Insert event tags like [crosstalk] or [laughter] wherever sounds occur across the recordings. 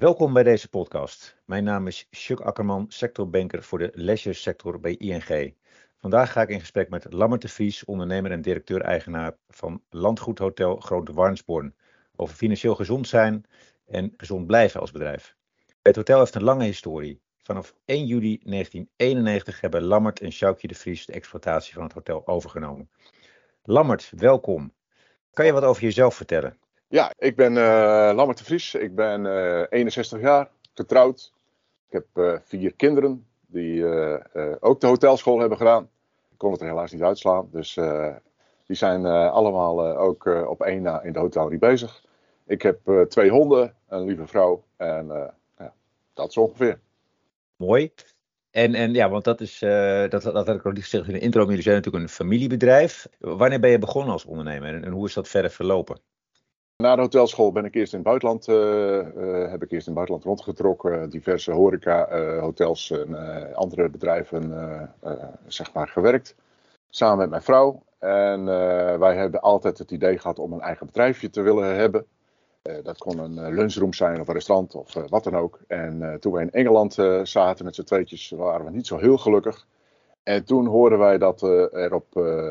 Welkom bij deze podcast. Mijn naam is Chuck Akkerman, sectorbanker voor de leisure sector bij ING. Vandaag ga ik in gesprek met Lammert de Vries, ondernemer en directeur-eigenaar van Landgoedhotel Groot Warnsborn, over financieel gezond zijn en gezond blijven als bedrijf. Het hotel heeft een lange historie. Vanaf 1 juli 1991 hebben Lammert en Sjoukje de Vries de exploitatie van het hotel overgenomen. Lammert, welkom. Kan je wat over jezelf vertellen? Ja, ik ben uh, Lammert de Vries. Ik ben uh, 61 jaar, getrouwd. Ik heb uh, vier kinderen die ook de hotelschool hebben gedaan. Ik kon het er helaas niet uitslaan. Dus die zijn allemaal ook op één na in de hotellerie bezig. Ik heb twee honden, een lieve vrouw en ja, dat is ongeveer. Mooi. En, en ja, want dat is, dat, dat had ik niet gezegd in de intro, maar jullie zijn natuurlijk een familiebedrijf. Wanneer ben je begonnen als ondernemer en hoe is dat verder verlopen? Na de hotelschool ben ik eerst in het buitenland, uh, uh, heb ik eerst in het buitenland rondgetrokken, diverse horeca, hotels en andere bedrijven zeg maar gewerkt. Samen met mijn vrouw. En wij hebben altijd het idee gehad om een eigen bedrijfje te willen hebben. dat kon een lunchroom zijn of een restaurant of wat dan ook. En toen we in Engeland zaten met z'n tweetjes, waren we niet zo heel gelukkig. En toen hoorden wij dat er op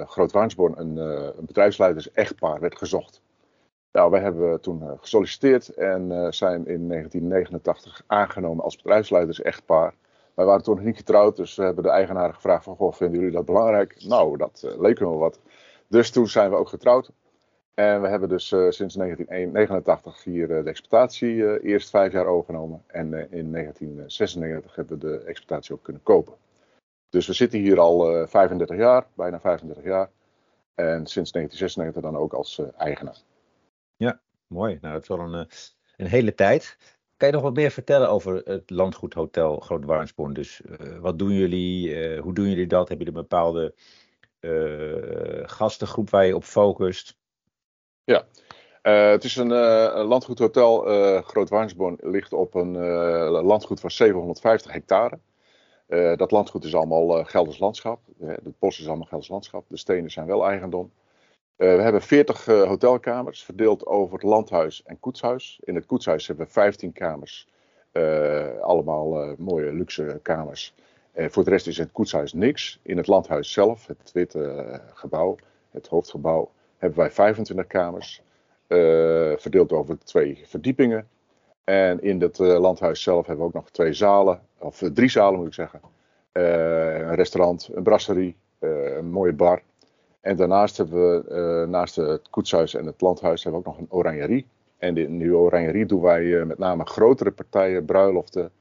Groot Waansborn een, een bedrijfsleiders echtpaar werd gezocht. Nou, wij hebben toen eh, gesolliciteerd en uh, zijn in 1989 aangenomen als bedrijfsleiders echtpaar. Wij waren toen nog niet getrouwd, dus we hebben de eigenaren gevraagd van, goh, vinden jullie dat belangrijk? Nou, dat uh, leek me wel wat. Dus toen zijn we ook getrouwd. En we hebben dus sinds 1989 hier de exploitatie eerst vijf jaar overgenomen. En in 1996 hebben we de exploitatie ook kunnen kopen. Dus we zitten hier al 35 jaar, bijna 35 jaar. En sinds 1996 dan ook als eigenaar. Ja, mooi. Nou, dat is wel een, eh, een hele tijd. Kan je nog wat meer vertellen over het landgoedhotel Groot Warnsborn? Dus uh, wat doen jullie? Uh, hoe doen jullie dat? Hebben jullie een bepaalde gastengroep waar je op focust? Ja, het is een, landgoedhotel. Groot Warnsborn ligt op een landgoed van 750 hectare. dat landgoed is allemaal Gelders landschap. het bos is allemaal Gelders landschap. De stenen zijn wel eigendom. Uh, we hebben 40 uh, eh, hotelkamers verdeeld over het landhuis en koetshuis. In het koetshuis hebben we 15 kamers. Uh, allemaal mooie luxe kamers. voor de rest is het koetshuis niks. In het landhuis zelf, het witte gebouw, het hoofdgebouw, hebben wij 25 kamers. verdeeld over twee verdiepingen. En in het landhuis zelf hebben we ook nog twee zalen, of drie zalen moet ik zeggen. een restaurant, een brasserie, een mooie bar. En daarnaast hebben we, uh, naast het koetshuis en het landhuis, hebben we ook nog een oranjerie. En in die oranjerie doen wij uh, met name grotere partijen, bruiloften.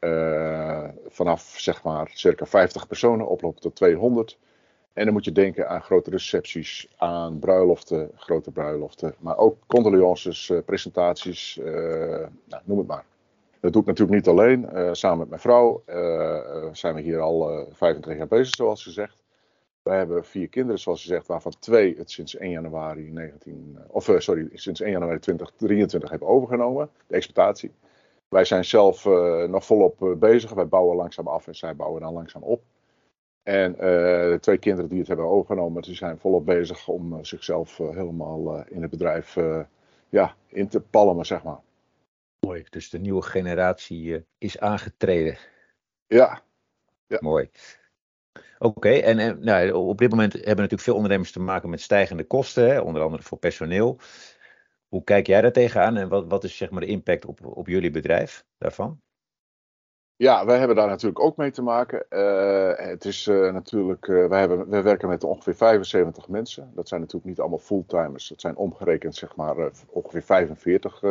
Uh, vanaf zeg maar circa 50 personen, oplopen tot 200. En dan moet je denken aan grote recepties, aan bruiloften, grote bruiloften. Maar ook condolences, presentaties, nou, noem het maar. Dat doe ik natuurlijk niet alleen. samen met mijn vrouw zijn we hier al 25 jaar bezig, zoals gezegd. Wij hebben vier kinderen, zoals je zegt, waarvan twee het sinds 1 januari 19, eh, of uh, sorry, sinds 1 januari 2023 hebben overgenomen, de exploitatie. Wij zijn zelf uh, nog volop bezig. Wij bouwen langzaam af en zij bouwen dan langzaam op. En de twee kinderen die het hebben overgenomen, die zijn volop bezig om zichzelf helemaal in het bedrijf ja, in te palmen, zeg maar. Mooi, dus de nieuwe generatie is aangetreden. Ja. ja. Mooi. Oké, en, nou, op dit moment hebben natuurlijk veel ondernemers te maken met stijgende kosten, hè, onder andere voor personeel. Hoe kijk jij daar tegenaan en wat, wat is zeg maar de impact op, op jullie bedrijf daarvan? Ja, wij hebben daar natuurlijk ook mee te maken. Uh, het is uh, natuurlijk, uh, wij, hebben, werken met ongeveer 75 mensen. Dat zijn natuurlijk niet allemaal fulltimers. Dat zijn omgerekend zeg maar ongeveer 45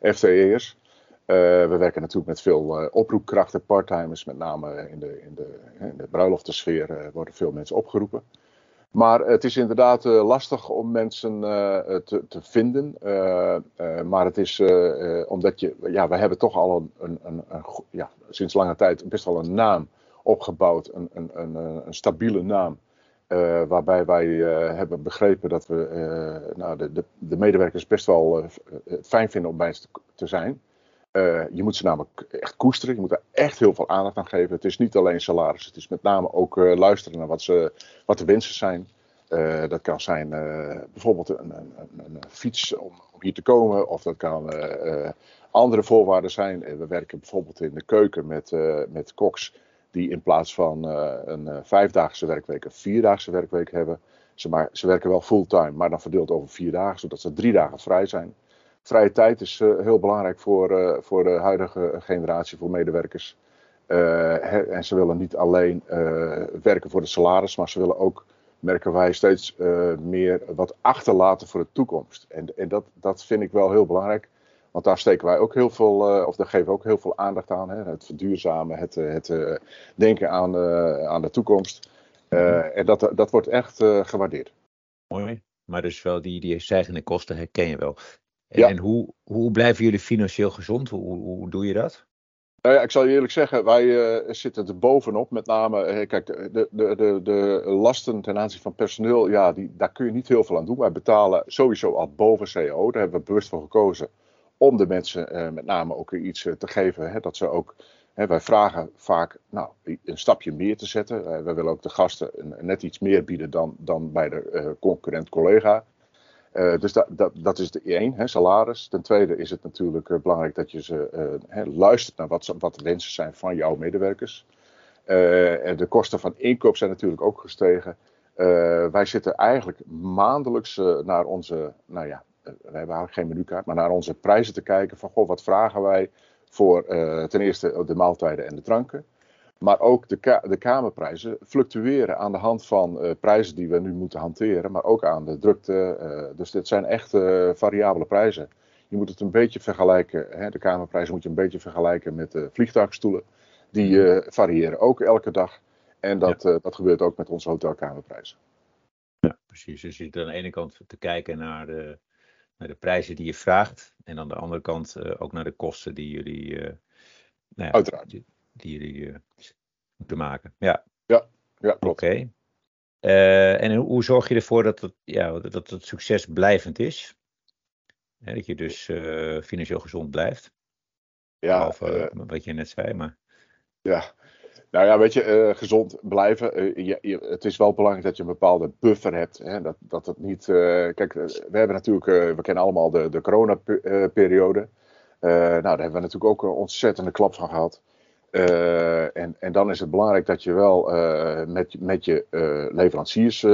FTE'ers. Uh, we werken natuurlijk met veel uh, oproepkrachten, parttimers, met name in de, in de, de bruiloftensfeer uh, worden veel mensen opgeroepen. Maar het is inderdaad lastig om mensen te, te, vinden. maar het is omdat je, ja, we hebben toch al een, een, een, ja, sinds lange tijd best wel een naam opgebouwd, een, stabiele naam. waarbij wij hebben begrepen dat we nou, de, de, de, medewerkers best wel fijn vinden om bij ons te zijn. Uh, je moet ze namelijk echt koesteren. Je moet er echt heel veel aandacht aan geven. Het is niet alleen salaris. Het is met name ook uh, luisteren naar wat, ze, wat de wensen zijn. dat kan zijn bijvoorbeeld een, een, een, fiets om, om, hier te komen, of dat kan andere voorwaarden zijn. We werken bijvoorbeeld in de keuken met, met koks die in plaats van een vijfdaagse werkweek een vierdaagse werkweek hebben. Ze, maar, ze werken wel fulltime, maar dan verdeeld over vier dagen, zodat ze drie dagen vrij zijn. Vrije tijd is heel belangrijk voor, voor de huidige generatie, voor medewerkers. Uh, en ze willen niet alleen werken voor de salaris, maar ze willen ook, merken wij, steeds uh, meer wat achterlaten voor de toekomst. En, en dat, dat vind ik wel heel belangrijk. Want daar steken wij ook heel veel, of daar geven we ook heel veel aandacht aan. Hè? Het verduurzamen, het, het denken aan, aan de toekomst. en dat, dat wordt echt gewaardeerd. Mooi. Maar dus wel die, die stijgende kosten herken je wel. En, ja. en hoe, hoe blijven jullie financieel gezond? Hoe, hoe doe je dat? Nou ja, ik zal je eerlijk zeggen, wij uh, zitten er bovenop. Met name, uh, kijk, de, de, de, de lasten ten aanzien van personeel, ja, die, daar kun je niet heel veel aan doen. Wij betalen sowieso al boven CO. Daar hebben we bewust voor gekozen om de mensen uh, met name ook iets te geven. Hè, dat ze ook, hè, wij vragen vaak nou, een stapje meer te zetten. wij willen ook de gasten net iets meer bieden dan, dan bij de concurrent collega. Uh, dus dat, dat, dat is de één, hè, salaris. Ten tweede is het natuurlijk uh, belangrijk dat je ze, uh, hè, luistert naar wat, wat de wensen zijn van jouw medewerkers. de kosten van inkoop zijn natuurlijk ook gestegen. wij zitten eigenlijk maandelijks naar onze, nou ja, we hebben eigenlijk geen menukaart, maar naar onze prijzen te kijken van, goh, wat vragen wij voor ten eerste de maaltijden en de dranken. Maar ook de, de kamerprijzen fluctueren aan de hand van uh, prijzen die we nu moeten hanteren, maar ook aan de drukte. Uh, dus dit zijn echt uh, variabele prijzen. Je moet het een beetje vergelijken, hè, de kamerprijzen moet je een beetje vergelijken met de vliegtuigstoelen. Die mhm. variëren ook elke dag. En dat, ja. dat gebeurt ook met onze hotelkamerprijzen. Ja, precies. Dus je zit aan de ene kant te kijken naar de, naar de prijzen die je vraagt. En aan de andere kant ook naar de kosten die jullie. nou ja, Uiteraard die jullie uh, moeten maken. Ja, ja, ja klopt. Oké. Uh, en hoe zorg je ervoor dat het, ja, dat het succes blijvend is? Hè, dat je dus uh, financieel gezond blijft. Ja, Behalve wat je net zei, maar. Ja, nou ja, weet je, gezond blijven. Je, je, het is wel belangrijk dat je een bepaalde buffer hebt. Hè? Dat, dat het niet. kijk, we hebben natuurlijk, we kennen allemaal de, de coronaperiode. nou, daar hebben we natuurlijk ook een ontzettende klap van gehad. Uh, en, en dan is het belangrijk dat je wel uh, met, met je uh, leveranciers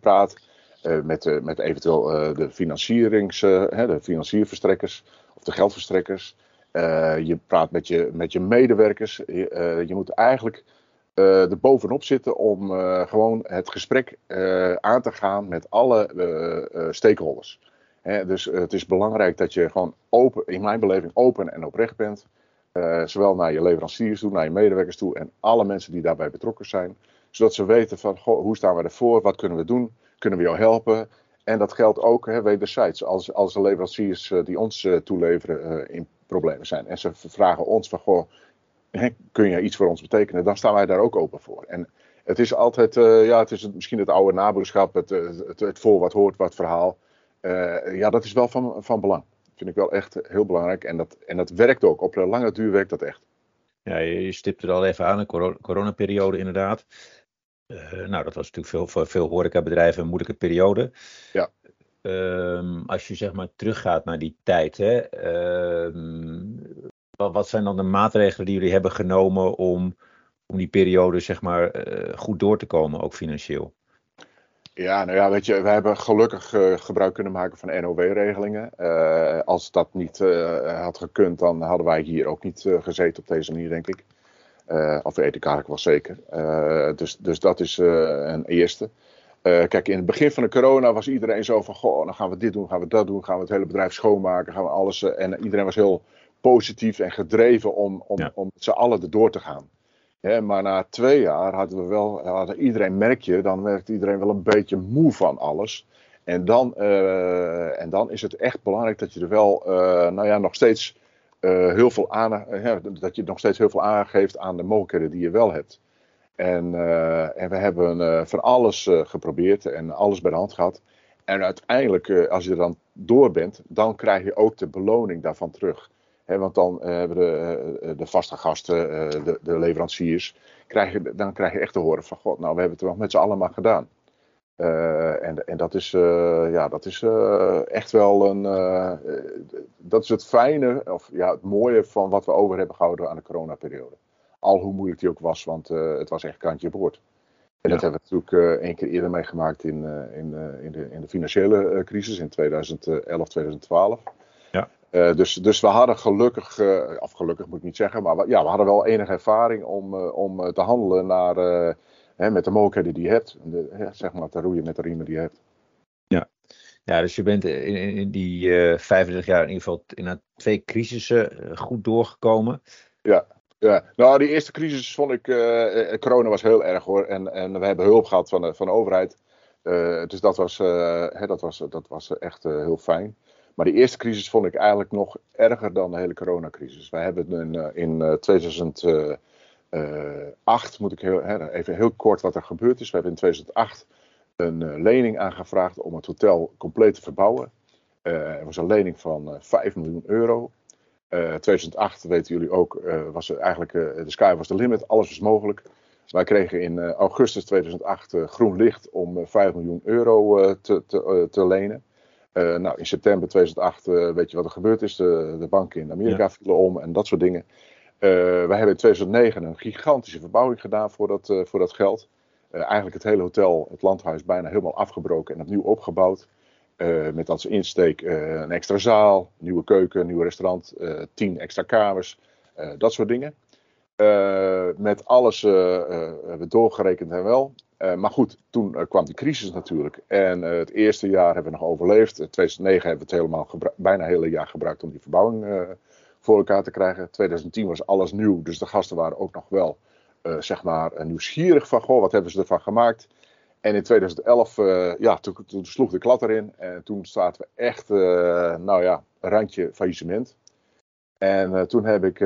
praat. met, met eventueel de, financierings, de financierverstrekkers of de geldverstrekkers. je praat met je, met je medewerkers. Je, je moet eigenlijk er bovenop zitten om gewoon het gesprek aan te gaan met alle stakeholders. Hè, dus het is belangrijk dat je gewoon open, in mijn beleving open en oprecht bent. Uh, zowel naar je leveranciers toe, naar je medewerkers toe en alle mensen die daarbij betrokken zijn. Zodat ze weten van goh, hoe staan we ervoor, wat kunnen we doen, kunnen we jou helpen. En dat geldt ook hè, wederzijds. Als, als de leveranciers uh, die ons uh, toeleveren in problemen zijn. En ze vragen ons van goh, hè, kun je iets voor ons betekenen, dan staan wij daar ook open voor. En het is altijd, ja, het is misschien het oude naboerschap, het, het, het voor wat hoort, wat verhaal. ja, dat is wel van, van belang vind ik wel echt heel belangrijk. En dat, en dat werkt ook. Op de lange duur werkt dat echt. Ja, je stipt er al even aan, de coronaperiode inderdaad. Uh, nou, dat was natuurlijk veel, voor veel horecabedrijven een moeilijke periode. Ja. Uh, als je zeg maar teruggaat naar die tijd, hè, uh, wat, wat, zijn dan de maatregelen die jullie hebben genomen om, om die periode zeg maar uh, goed door te komen, ook financieel? Ja, nou ja, weet je, we hebben gelukkig uh, gebruik kunnen maken van NOW-regelingen. Uh, eh, als dat niet uh, had gekund, dan hadden wij hier ook niet gezeten op deze manier, denk ik. of weet ik eigenlijk wel zeker. dus, dus dat is een eerste. kijk, in het begin van de corona was iedereen zo van, goh, dan gaan we dit doen, gaan we dat doen, gaan we het hele bedrijf schoonmaken, gaan we alles. en iedereen was heel positief en gedreven om, om, ja. om met z'n allen erdoor te gaan maar na twee jaar hadden we wel, hadden iedereen merk je, dan werkt iedereen wel een beetje moe van alles. En dan, uh, en dan is het echt belangrijk dat je er wel, uh, nou ja, nog steeds uh, heel veel aan, dat je nog steeds heel veel aangeeft aan de mogelijkheden die je wel hebt. En, en we hebben van alles geprobeerd en alles bij de hand gehad. En uiteindelijk, als je er dan door bent, dan krijg je ook de beloning daarvan terug want dan eh, hebben de, eh, de vaste gasten, eh, de, de, leveranciers, krijg je, dan krijg je echt te horen van God, nou we hebben het wel met z'n allen maar gedaan. en, en dat is, ja, dat is echt wel een. dat is het fijne, of ja, het mooie van wat we over hebben gehouden aan de coronaperiode. Al hoe moeilijk die ook was, want het was echt kantje boord. En dat hebben we natuurlijk één keer eerder meegemaakt in, in, in, de, in de financiële crisis in 2011, 2012. Uh, dus, dus we hadden gelukkig, uh, of gelukkig moet ik niet zeggen, maar we, ja, we hadden wel enige ervaring om, uh, om te handelen naar, hè, met de mogelijkheden die je hebt. De, zeg maar te roeien met de riemen die je hebt. Ja, ja dus je bent in, in die 35 jaar in ieder geval in twee crisissen goed doorgekomen. Ja, ja, nou die eerste crisis vond ik, corona was heel erg hoor. En, en we hebben hulp gehad van de, van de overheid. dus dat was, hè, dat was, dat was echt heel fijn. Maar die eerste crisis vond ik eigenlijk nog erger dan de hele coronacrisis. Wij hebben in, eh, in 2008, eh, eh, moet ik heel, even heel kort wat er gebeurd is. We hebben in 2008 een lening aangevraagd om het hotel compleet te verbouwen. er was een lening van 5 miljoen euro. 2008, weten jullie ook, was eigenlijk de sky was the limit, alles was mogelijk. Wij kregen in augustus 2008 groen licht om 5 miljoen euro te, te, te lenen. Uh, nou, in september 2008 uh, eh, weet je wat er gebeurd is. De, de banken in Amerika vielen om en dat soort dingen. Uh, wij hebben in 2009 een gigantische verbouwing gedaan voor dat, voor dat geld. eigenlijk het hele hotel, het landhuis, bijna helemaal afgebroken en opnieuw opgebouwd. met als insteek een extra zaal, nieuwe keuken, nieuw restaurant, tien extra kamers, dat soort dingen. Met alles hebben we doorgerekend en wel. Uh, maar goed, toen uh, kwam die crisis natuurlijk. En uh, het eerste jaar hebben we nog overleefd. In 2009 hebben we het helemaal bijna het hele jaar gebruikt om die verbouwing voor elkaar te krijgen. 2010 was alles nieuw, dus de gasten waren ook nog wel zeg maar nieuwsgierig van, goh, wat hebben ze ervan gemaakt? En in 2011, ja, toen, sloeg de klad erin. En toen zaten we echt, nou ja, randje faillissement. En toen heb ik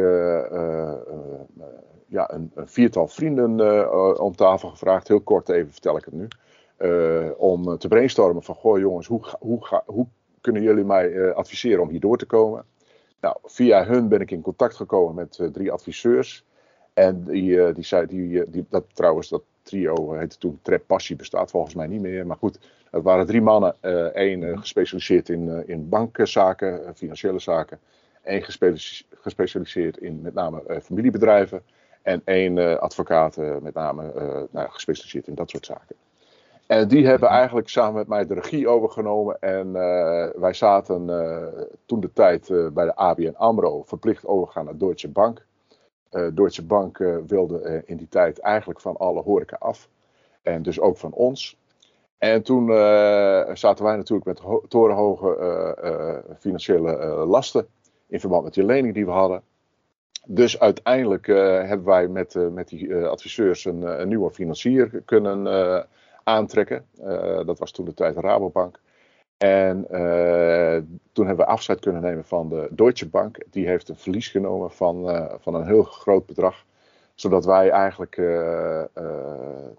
ja, een, een, viertal vrienden om tafel gevraagd. Heel kort even vertel ik het nu. Om te brainstormen van, goh jongens, hoe, hoe, ga, hoe kunnen jullie mij adviseren om hier door te komen? Nou, via hun ben ik in contact gekomen met drie adviseurs. En die, die zei, die, die, dat trouwens, dat trio heette toen Trap Passie, bestaat volgens mij niet meer. Maar goed, het waren drie mannen. één gespecialiseerd in, in bankzaken, financiële zaken. Eén gespecialiseerd in met name familiebedrijven. En één uh, advocaat, uh, met name nou, gespecialiseerd in dat soort zaken. En die hebben eigenlijk samen met mij de regie overgenomen. En wij zaten toen de tijd bij de ABN AMRO verplicht overgaan naar Deutsche Bank. Deutsche Bank wilde in die tijd eigenlijk van alle horeca af. En dus ook van ons. En toen zaten wij natuurlijk met torenhoge financiële lasten. In verband met die lening die we hadden. Dus uiteindelijk uh, hebben wij met, uh, met die uh, adviseurs een, nieuwe financier kunnen aantrekken. dat was toen de tijd Rabobank. En toen hebben we afscheid kunnen nemen van de Deutsche Bank. Die heeft een verlies genomen van, van een heel groot bedrag. Zodat wij eigenlijk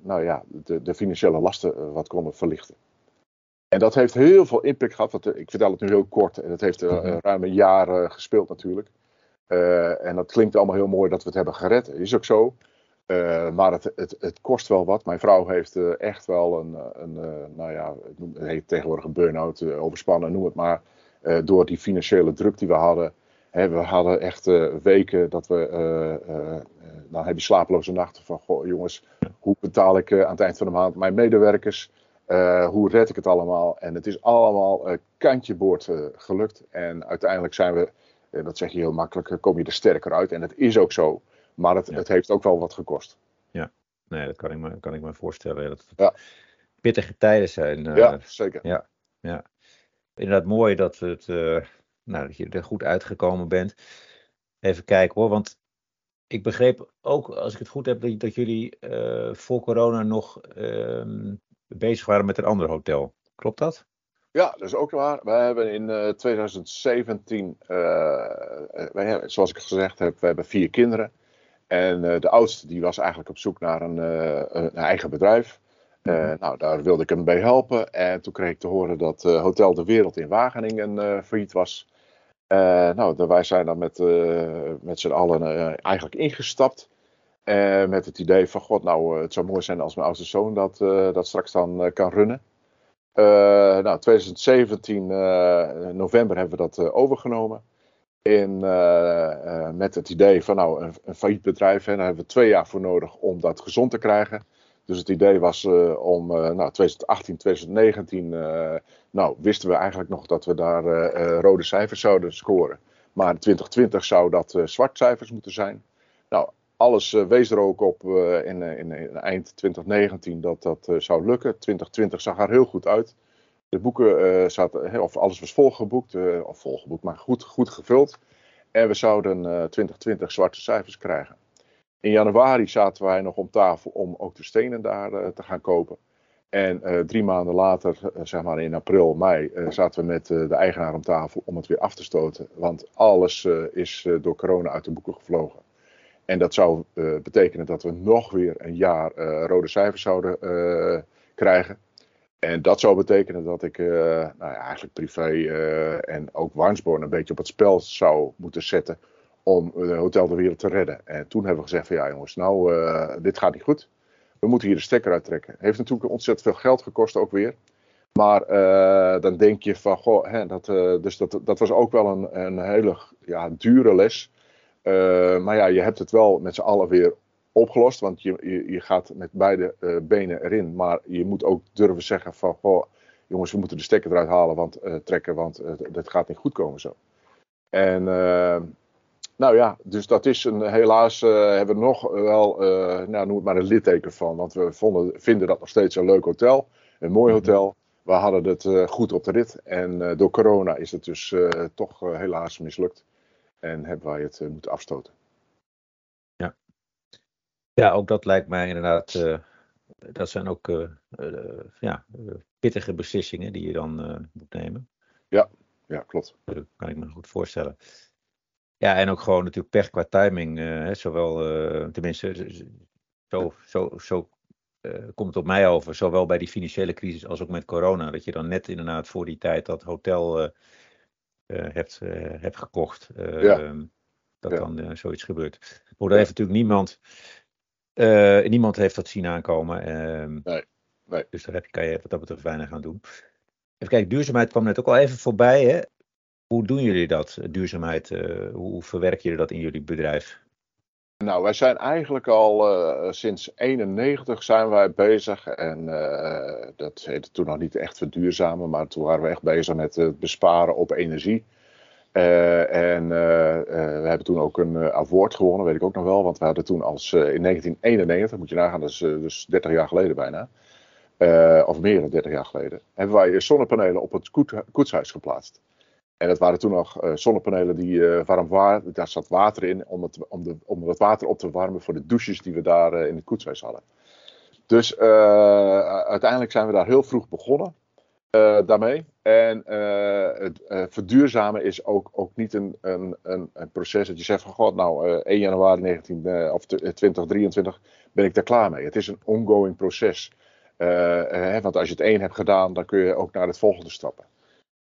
nou ja, de, de, financiële lasten wat konden verlichten. En dat heeft heel veel impact gehad. Want, ik vertel het nu heel kort. En dat heeft mhm. ruim een jaar gespeeld natuurlijk. Uh, en dat klinkt allemaal heel mooi dat we het hebben gered. Is ook zo. Uh, maar het, het, het, kost wel wat. Mijn vrouw heeft uh, echt wel een, een nou ja, het heet tegenwoordig een burn-out, overspannen, noem het maar. door die financiële druk die we hadden. Hè, we hadden echt weken dat we, dan heb je slapeloze nachten van, goh jongens, hoe betaal ik aan het eind van de maand mijn medewerkers? Hoe red ik het allemaal? En het is allemaal kantje boord gelukt. En uiteindelijk zijn we dat zeg je heel makkelijk, kom je er sterker uit. En het is ook zo. Maar het, het heeft ook wel wat gekost. Ja, nee, dat kan ik me, kan ik me voorstellen. Dat het ja. pittige tijden zijn. Uh, ja, zeker. Ja, ja. Inderdaad mooi dat, het, uh, nou, dat je er goed uitgekomen bent. Even kijken hoor, want ik begreep ook, als ik het goed heb, dat, dat jullie uh, voor corona nog ehm, bezig waren met een ander hotel. Klopt dat? Ja, dat is ook waar. We hebben in 2017, uh, uh, wij, zoals ik gezegd heb, we hebben vier kinderen. En uh, de oudste die was eigenlijk op zoek naar een, een eigen bedrijf. Mhm. nou, daar wilde ik hem bij helpen. En toen kreeg ik te horen dat Hotel de Wereld in Wageningen failliet was. nou, wij zijn dan met, met z'n allen eigenlijk ingestapt. Uh, met het idee van, god, nou, het zou mooi zijn als mijn oudste zoon dat, dat straks dan kan runnen. nou, 2017, november, hebben we dat overgenomen. In, met het idee van, nou, een, failliet bedrijf, hè, daar hebben we twee jaar voor nodig om dat gezond te krijgen. Dus het idee was om nou, 2018, 2019, uh, nou wisten we eigenlijk nog dat we daar rode cijfers zouden scoren. Maar in 2020 zou dat zwart cijfers moeten zijn. Nou, alles wees er ook op in, in, in, eind 2019 dat dat zou lukken. 2020 zag er heel goed uit. De boeken zaten, of alles was volgeboekt, of volgeboekt, maar goed, goed gevuld. En we zouden 2020 zwarte cijfers krijgen. In januari zaten wij nog om tafel om ook de stenen daar te gaan kopen. En drie maanden later, zeg maar in april, mei, zaten we met de eigenaar om tafel om het weer af te stoten. Want alles is door corona uit de boeken gevlogen. En dat zou betekenen dat we nog weer een jaar rode cijfers zouden krijgen. En dat zou betekenen dat ik nou ja, eigenlijk privé en ook Warnsborn een beetje op het spel zou moeten zetten om Hotel de Wereld te redden. En toen hebben we gezegd van ja jongens, nou dit gaat niet goed. We moeten hier de stekker uittrekken. Heeft natuurlijk ontzettend veel geld gekost ook weer. Maar dan denk je van, goh, hè, dat, dus dat, dat was ook wel een, een hele ja, dure les. Maar ja, je hebt het wel met z'n allen weer opgelost. Want je, je, je gaat met beide benen erin. Maar je moet ook durven zeggen van, goh, jongens, we moeten de stekker eruit halen, want, trekken, want dat gaat niet goed komen zo. En nou ja, dus dat is een, helaas hebben we nog wel, nou, noem het maar een litteken van. Want we vonden, vinden dat nog steeds een leuk hotel, een mooi mhm. hotel. We hadden het goed op de rit en door corona is het dus toch helaas mislukt. En hebben wij het moeten afstoten. Ja. ja, ook dat lijkt mij inderdaad, dat zijn ook ja, pittige beslissingen die je dan moet nemen. Ja, ja klopt. Dat kan ik me goed voorstellen. Ja, en ook gewoon natuurlijk pech qua timing. Uh, zowel, uh, tenminste, zo, zo, zo uh, komt het op mij over. Zowel bij die financiële crisis als ook met corona. Dat je dan net inderdaad voor die tijd dat hotel hebt, hebt gekocht. Ja. Ehm, dat ja. dan zoiets gebeurt. Maar daar heeft natuurlijk niemand. niemand heeft dat zien aankomen. Ehm, nee, nee. Dus daar heb je, kan je wat dat betreft weinig aan doen. Even kijken, duurzaamheid kwam net ook al even voorbij. Hè? Hoe doen jullie dat, duurzaamheid? Uh, hoe verwerken jullie dat in jullie bedrijf? Nou, wij zijn eigenlijk al uh, sinds 91 zijn wij bezig. En uh, dat heette toen nog niet echt verduurzamen, maar toen waren we echt bezig met het besparen op energie. en we hebben toen ook een award gewonnen, weet ik ook nog wel. Want we hadden toen als in 1991, moet je nagaan, dat is dus 30 jaar geleden bijna. of meer dan 30 jaar geleden. Hebben wij zonnepanelen op het koetshuis geplaatst. En dat waren toen nog uh, zonnepanelen die uh, warm waren. Daar zat water in om het, om, de, om het water op te warmen voor de douches die we daar uh, in het koetshuis hadden. Dus uiteindelijk zijn we daar heel vroeg begonnen daarmee. En het verduurzamen is ook, ook niet een, een, een, een, proces dat je zegt van god, nou 1 januari 19, of 2023 ben ik daar klaar mee. Het is een ongoing proces. Hè, want als je het één hebt gedaan, dan kun je ook naar het volgende stappen.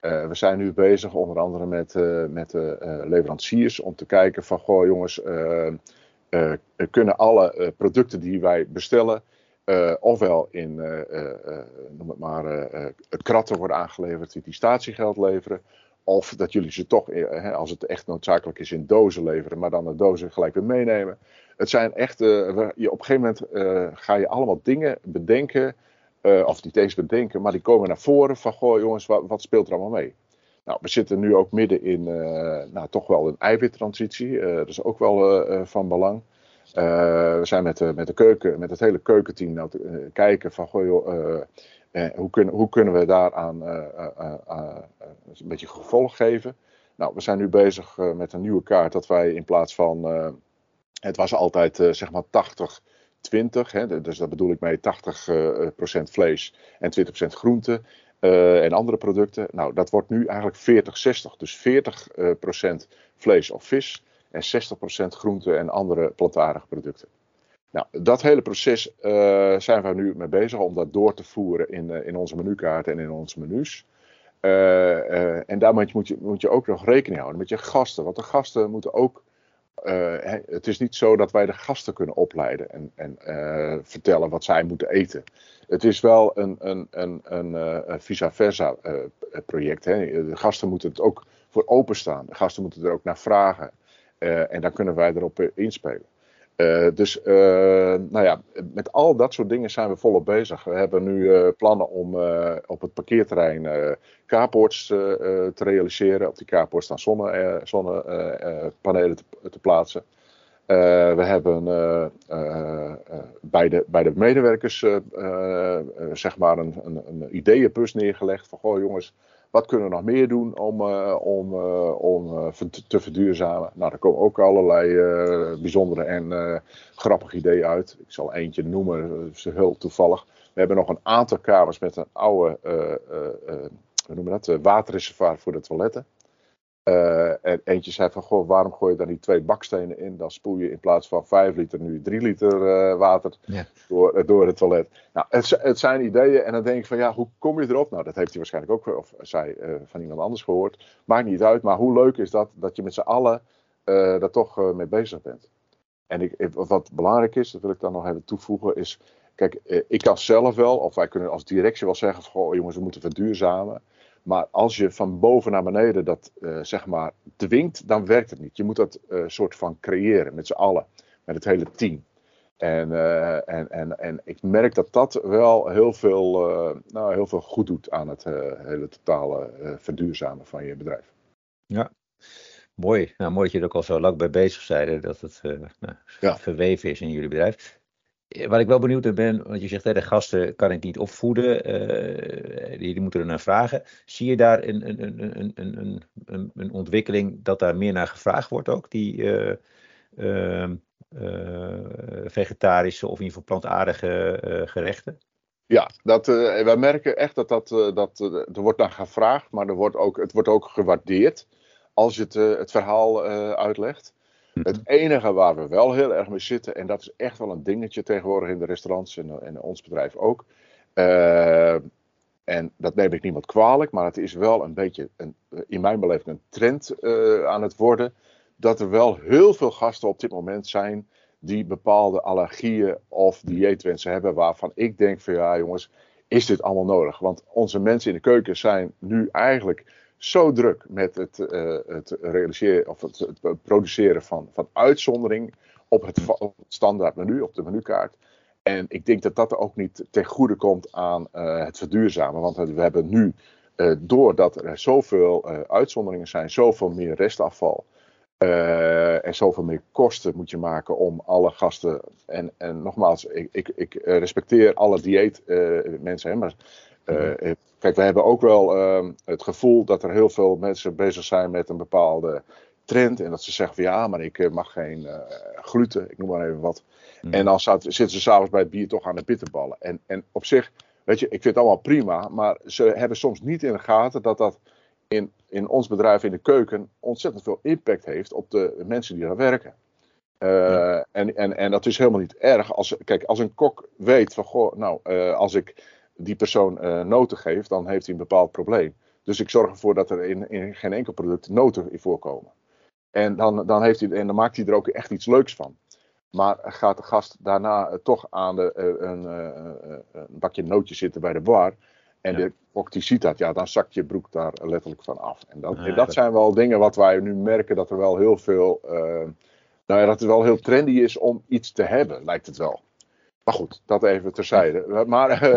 Uh, we zijn nu bezig onder andere met, uh, met uh, leveranciers om te kijken van goh jongens, kunnen alle producten die wij bestellen ofwel in, noem het maar, kratten worden aangeleverd die statiegeld leveren. Of dat jullie ze toch, als het echt noodzakelijk is, in dozen leveren, maar dan de dozen gelijk weer meenemen. Het zijn echt, je, op een gegeven moment ga je allemaal dingen bedenken uh, of niet eens bedenken, maar die komen naar voren van, goh jongens, wat, wat speelt er allemaal mee? Nou, we zitten nu ook midden in, uh, nou, toch wel een eiwittransitie. Uh, dat is ook wel van belang. we zijn met, de, met de keuken, met het hele keukenteam nou kijken van, goh hoe, kunnen, hoe kunnen we daaraan een beetje gevolg geven? Nou, we zijn nu bezig met een nieuwe kaart dat wij in plaats van, het was altijd zeg maar 80 20. Hè, dus dat bedoel ik mee 80% uh, eh, vlees en 20% groente uh, en andere producten. Nou, dat wordt nu eigenlijk 40-60. Dus 40% vlees of vis en 60% groente en andere plantaardige producten. Nou, dat hele proces zijn we nu mee bezig om dat door te voeren in, in onze menukaarten en in onze menus. En daarmee moet je, moet je ook nog rekening houden met je gasten. Want de gasten moeten ook het is niet zo dat wij de gasten kunnen opleiden en, en vertellen wat zij moeten eten. Het is wel een, een, een, een, vice versa project. Hè. De gasten moeten het ook voor openstaan. De gasten moeten er ook naar vragen. en dan kunnen wij erop inspelen. Uh, dus uh, nou ja, met al dat soort dingen zijn we volop bezig. We hebben nu uh, plannen om op het parkeerterrein carports te realiseren. Op die carports zonne, zonnepanelen te, te, plaatsen. we hebben bij, de, bij de medewerkers zeg maar een, een, een ideeënbus neergelegd. Van goh jongens, wat kunnen we nog meer doen om, uh, om, uh, om uh, te verduurzamen? Nou, er komen ook allerlei bijzondere en grappige ideeën uit. Ik zal eentje noemen, is heel toevallig. We hebben nog een aantal kamers met een oude, hoe noemen dat, waterreservoir voor de toiletten. Uh, en eentje zei van, goh, waarom gooi je dan die twee bakstenen in? Dan spoel je in plaats van 5 liter nu 3 liter uh, water ja. door, uh, door het toilet. Nou, het, het, zijn ideeën en dan denk ik van, ja, hoe kom je erop? Nou, dat heeft hij waarschijnlijk ook, of zij van iemand anders gehoord. Maakt niet uit, maar hoe leuk is dat, dat je met z'n allen daar toch mee bezig bent. En ik, wat belangrijk is, dat wil ik dan nog even toevoegen, is, kijk, ik kan zelf wel, of wij kunnen als directie wel zeggen van, goh, jongens, we moeten verduurzamen. Maar als je van boven naar beneden dat uh, zeg maar dwingt, dan werkt het niet. Je moet dat uh, soort van creëren met z'n allen, met het hele team. En, uh, en, en, en ik merk dat dat wel heel veel, nou, heel veel goed doet aan het hele totale verduurzamen van je bedrijf. Ja, mooi. Nou, mooi dat je er ook al zo lang bij bezig zijn, dat het nou, ja. verweven is in jullie bedrijf. Eh, waar ik wel benieuwd naar ben, want je zegt hè, de gasten kan ik niet opvoeden, uh, die, moeten er naar vragen. Zie je daar een, een, een, een, ontwikkeling dat daar meer naar gevraagd wordt ook, die uh, uh, vegetarische of in ieder geval plantaardige gerechten? Ja, dat, wij merken echt dat, dat, dat er wordt naar gevraagd, maar er wordt ook, het wordt ook gewaardeerd als je het, het verhaal uitlegt. Het mhm. enige waar we wel heel erg mee zitten, en dat is echt wel een dingetje tegenwoordig in de restaurants en, en ons bedrijf ook. Uh, en dat neem ik niemand kwalijk, maar het is wel een beetje, een, in mijn beleving, een trend uh, aan het worden. Dat er wel heel veel gasten op dit moment zijn die bepaalde allergieën of dieetwensen hebben. Waarvan ik denk van ja jongens, is dit allemaal nodig? Want onze mensen in de keuken zijn nu eigenlijk zo druk met het, uh, het realiseren of het, produceren van, van uitzondering op het, op standaard menu, op de menukaart. En ik denk dat dat ook niet ten goede komt aan uh, het verduurzamen. Want we hebben nu, uh, doordat er zoveel uitzonderingen zijn, zoveel meer restafval. en zoveel meer kosten moet je maken om alle gasten. En, en nogmaals, ik, ik, ik respecteer alle dieetmensen, maar uh, kijk, we hebben ook wel uh, het gevoel dat er heel veel mensen bezig zijn met een bepaalde trend. En dat ze zeggen van ja, maar ik eh, mag geen uh, gluten, ik noem maar even wat. Mm. En dan zitten ze s'avonds bij het bier toch aan de bitterballen. En, en op zich, weet je, ik vind het allemaal prima. Maar ze hebben soms niet in de gaten dat dat in, in ons bedrijf in de keuken ontzettend veel impact heeft op de mensen die daar werken. Uh, en, en, en dat is helemaal niet erg. Als, kijk, als een kok weet van, goh, nou, uh, als ik die persoon uh, noten geeft, dan heeft hij een bepaald probleem. Dus ik zorg ervoor dat er in, in geen enkel product noten in voorkomen. En dan, dan, heeft hij, en dan maakt hij er ook echt iets leuks van. Maar gaat de gast daarna uh, toch aan de, uh, een, een, bakje nootjes zitten bij de bar. En de kok die ziet dat, ja, dan zakt je broek daar letterlijk van af. En dat, en dat zijn wel dingen wat wij nu merken dat er wel heel veel. nou ja, dat het wel heel trendy is om iets te hebben, lijkt het wel. Maar goed, dat even terzijde. Maar uh,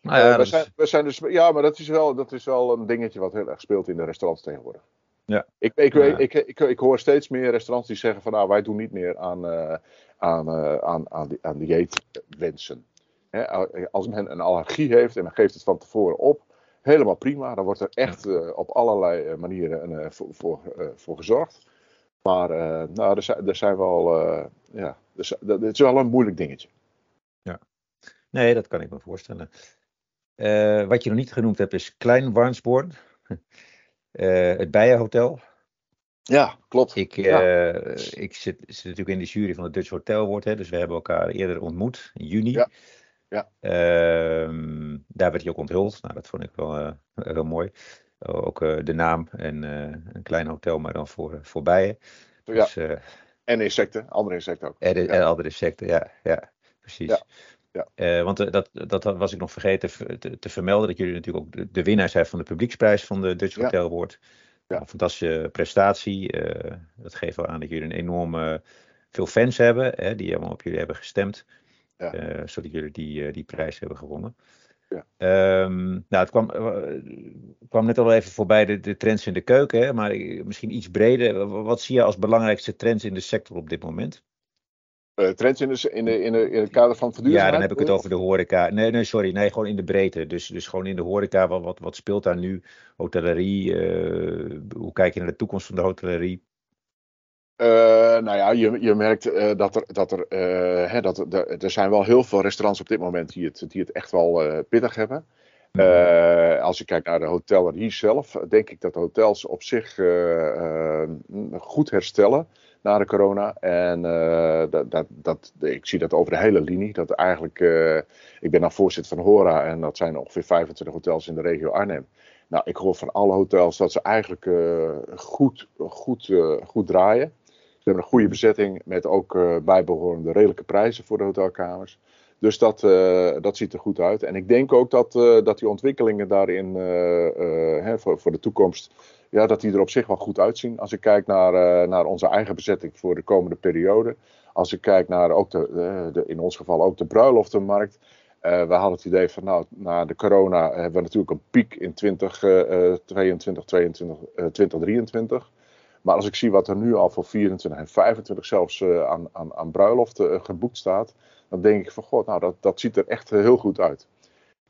nou ja, we, zijn, we zijn dus. Ja, maar dat is, wel, dat is wel een dingetje wat heel erg speelt in de restaurants tegenwoordig. Ja. Ik, ik, ja. ik, ik, ik, hoor steeds meer restaurants die zeggen van nou, wij doen niet meer aan, uh, aan, uh, aan, aan, aan dieetwensen. Hè, als men een allergie heeft en men geeft het van tevoren op, helemaal prima. Dan wordt er echt uh, op allerlei manieren voor, voor, voor gezorgd. Maar nou, er, zijn, er zijn wel, ja, het is wel een moeilijk dingetje. Nee, dat kan ik me voorstellen. Uh, wat je nog niet genoemd hebt is Klein Warnsborn. Uh, [laughs] het Bijenhotel. Ja, klopt. Ik, ja. Uh, ik zit, zit, natuurlijk in de jury van het Dutch Hotel Award, hè, dus we hebben elkaar eerder ontmoet in juni. Ja. Ja. Uh, daar werd je ook onthuld. Nou, dat vond ik wel heel mooi. ook de naam en een klein hotel, maar dan voor, voor bijen. Ja. Dus, En insecten, andere insecten ook. En, en andere insecten, ja, ja precies. Ja. Uh, want dat, dat was ik nog vergeten te, te, vermelden, dat jullie natuurlijk ook de, de winnaar zijn van de publieksprijs van de Dutch Hotel Award. Ja. Een fantastische prestatie. Uh, dat geeft wel aan dat jullie een enorme veel fans hebben, hè, die allemaal op jullie hebben gestemd. Ja. Uh, zodat jullie die, die prijs hebben gewonnen. Ja. Um, nou, het kwam, kwam net al even voorbij de, de trends in de keuken, hè, maar misschien iets breder. Wat zie je als belangrijkste trends in de sector op dit moment? Uh, trends in, de, in, de, in, de, in het kader van verduurzaming? Ja, dan heb ik het over de horeca. Nee, nee, sorry. Nee, gewoon in de breedte. Dus, dus gewoon in de horeca. Wat, wat, wat speelt daar nu? Hotellerie. Uh, hoe kijk je naar de toekomst van de hotellerie? Uh, nou ja, je, je merkt uh, dat, er, dat, er, hè, dat er, er zijn wel heel veel restaurants op dit moment die het, die het echt wel pittig hebben. Mhm. als je kijkt naar de hotellerie zelf, denk ik dat de hotels op zich goed herstellen na de corona. En dat, dat, dat, ik zie dat over de hele linie. Dat eigenlijk, ik ben dan voorzitter van Hora en dat zijn ongeveer 25 hotels in de regio Arnhem. Nou, ik hoor van alle hotels dat ze eigenlijk goed, goed, goed draaien. Ze hebben een goede bezetting met ook bijbehorende redelijke prijzen voor de hotelkamers. Dus dat, dat ziet er goed uit. En ik denk ook dat, dat die ontwikkelingen daarin hè, voor, voor de toekomst, ja, dat die er op zich wel goed uitzien. Als ik kijk naar, naar onze eigen bezetting voor de komende periode. Als ik kijk naar ook de, de in ons geval ook de bruiloftenmarkt. we hadden het idee van, nou, na de corona hebben we natuurlijk een piek in 2022, 2022, 2023. Maar als ik zie wat er nu al voor 24 en 25 zelfs aan, aan, aan bruiloften geboekt staat, dan denk ik van god, nou dat, dat ziet er echt heel goed uit.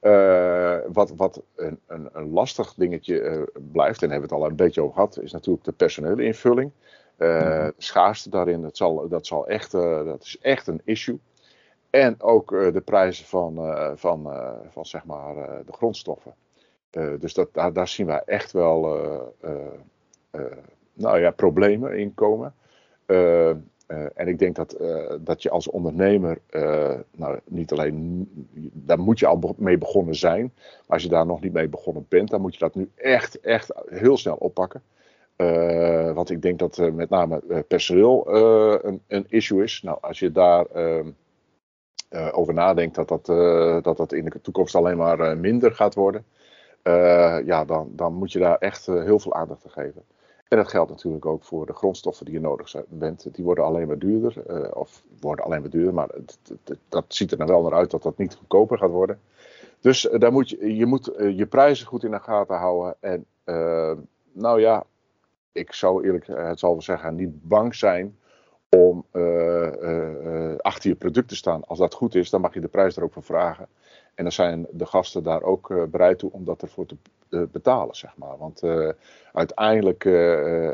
Uh, wat wat een, een, een lastig dingetje blijft, en daar hebben we het al een beetje over gehad, is natuurlijk de personele invulling. Mm Schaarste daarin, dat, zal, dat, zal echt, dat is echt een issue. En ook de prijzen van, van, van zeg maar, de grondstoffen. dus dat, daar, daar zien wij echt wel nou ja, problemen in komen. Uh, en ik denk dat, uh, dat je als ondernemer, nou niet alleen, daar moet je al mee begonnen zijn. Als je daar nog niet mee begonnen bent, dan moet je dat nu echt, echt heel snel oppakken. want ik denk dat met name personeel een, een, issue is. Nou, als je daar ehm, over nadenkt dat dat, dat dat in de toekomst alleen maar minder gaat worden. ja, dan, dan moet je daar echt heel veel aandacht aan geven. En dat geldt natuurlijk ook voor de grondstoffen die je nodig bent. Die worden alleen maar duurder, uh, of worden alleen maar duurder, maar dat ziet er dan wel naar uit dat dat niet goedkoper gaat worden. Dus uh, daar moet je, je moet uh, je prijzen goed in de gaten houden. En nou ja, ik zou eerlijk het zal wel zeggen, niet bang zijn om achter je product te staan. Als dat goed is, dan mag je de prijs er ook voor vragen. En dan zijn de gasten daar ook bereid toe om dat ervoor te uh, betalen, zeg maar. Want uh, uiteindelijk,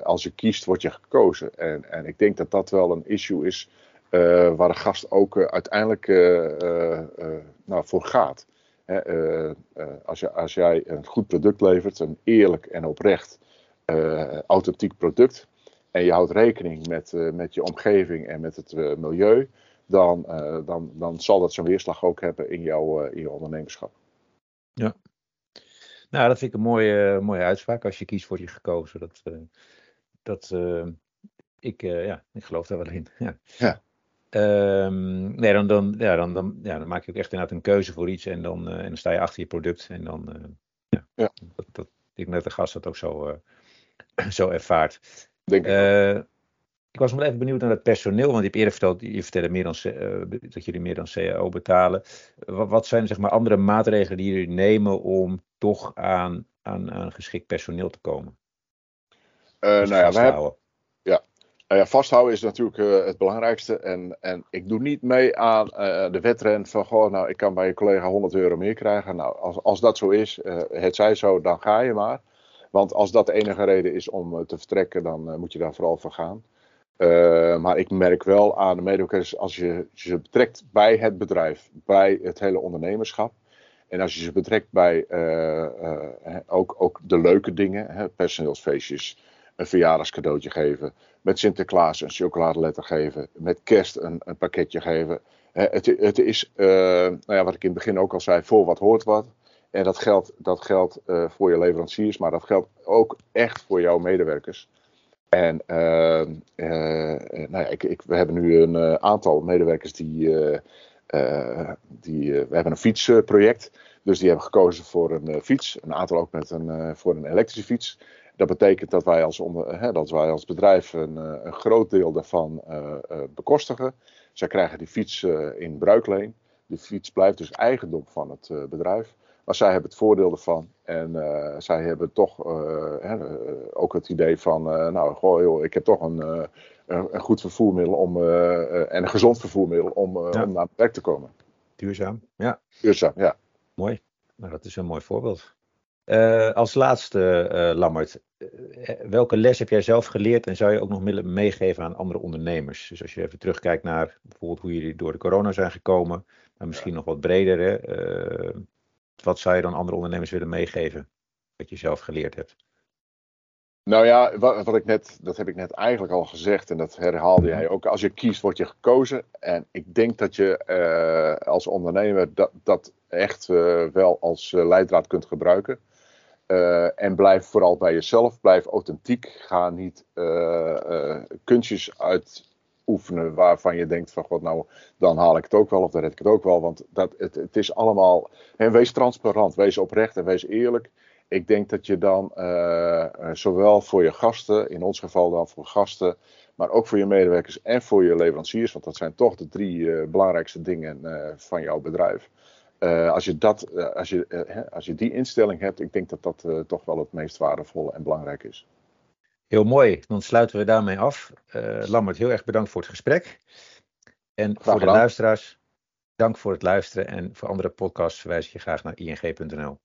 als je kiest, word je gekozen. En, en ik denk dat dat wel een issue is waar de gast ook uiteindelijk nou, voor gaat. Hè, als, je, als jij een goed product levert, een eerlijk en oprecht authentiek product, en je houdt rekening met, met je omgeving en met het milieu, dan, dan, dan zal dat zo'n weerslag ook hebben in, jouw in je ondernemerschap. Ja, nou, dat vind ik een mooie, mooie uitspraak. Als je kiest, word je gekozen. Dat, uh, dat ik, ja, ik geloof daar wel in. [laughs] Ja. ja. Um, nee, dan, dan, ja, dan, dan, ja, dan maak je ook echt inderdaad een keuze voor iets en dan, en dan sta je achter je product. En dan, ja, ja. Dat, dat, ik denk dat de gast dat ook zo, [clears throat] zo ervaart. Denk ik ik was nog even benieuwd naar het personeel, want je hebt eerder verteld, je vertelde meer dan, dat jullie meer dan CAO betalen. Wat, wat, zijn zeg maar andere maatregelen die jullie nemen om toch aan, aan, aan geschikt personeel te komen? Uh, nou ja, hebben, ja. Nou ja, vasthouden is natuurlijk uh, het belangrijkste. En, en ik doe niet mee aan de wedren van, goh, nou, ik kan bij je collega 100 euro meer krijgen. Nou, als, als dat zo is, het zij zo, dan ga je maar. Want als dat de enige reden is om te vertrekken, dan moet je daar vooral voor gaan. Maar ik merk wel aan de medewerkers, als je ze betrekt bij het bedrijf, bij het hele ondernemerschap, en als je ze betrekt bij uh, uh, ook, ook de leuke dingen, hè, personeelsfeestjes, een verjaardagscadeautje geven, met Sinterklaas een chocoladeletter geven, met kerst een, een pakketje geven. het, het, is, nou ja, wat ik in het begin ook al zei, voor wat hoort wat. En dat geldt, dat geldt voor je leveranciers, maar dat geldt ook echt voor jouw medewerkers. En ehm, nou ja, ik, ik, we hebben nu een aantal medewerkers die, die we hebben een fietsproject. Dus die hebben gekozen voor een fiets. Een aantal ook met een, voor een elektrische fiets. Dat betekent dat wij als, hè, dat wij als bedrijf een, een groot deel daarvan bekostigen. Zij krijgen die fiets in bruikleen. De fiets blijft dus eigendom van het bedrijf. Maar zij hebben het voordeel ervan. En uh, zij hebben toch uh, ook het idee van, nou, goh, joh, ik heb toch een, een, een, goed vervoermiddel om, en een gezond vervoermiddel om, ja. om naar het werk te komen. Duurzaam, ja. Duurzaam, ja. Mooi. Nou, dat is een mooi voorbeeld. Uh, als laatste, uh, Lammert, welke les heb jij zelf geleerd en zou je ook nog willen meegeven aan andere ondernemers? Dus als je even terugkijkt naar bijvoorbeeld hoe jullie door de corona zijn gekomen, maar misschien nog wat breder. Hè? Wat zou je dan andere ondernemers willen meegeven? Wat je zelf geleerd hebt? Nou ja, wat, wat, ik net, dat heb ik net eigenlijk al gezegd en dat herhaalde jij ook. Als je kiest, word je gekozen. En ik denk dat je uh, als ondernemer dat, dat echt uh, wel als leidraad kunt gebruiken. En blijf vooral bij jezelf, blijf authentiek. Ga niet kunstjes uit oefenen waarvan je denkt van god nou dan haal ik het ook wel of dan red ik het ook wel. Want dat, het, het is allemaal, en wees transparant, wees oprecht en wees eerlijk. Ik denk dat je dan uh, zowel voor je gasten, in ons geval dan voor gasten, maar ook voor je medewerkers en voor je leveranciers, want dat zijn toch de drie uh, belangrijkste dingen van jouw bedrijf. als, je dat, als, je, als je die instelling hebt, ik denk dat dat toch wel het meest waardevolle en belangrijk is. Heel mooi, dan sluiten we daarmee af. Uh, Lambert, heel erg bedankt voor het gesprek. En voor de luisteraars, dank voor het luisteren. En voor andere podcasts verwijs ik je graag naar ing.nl.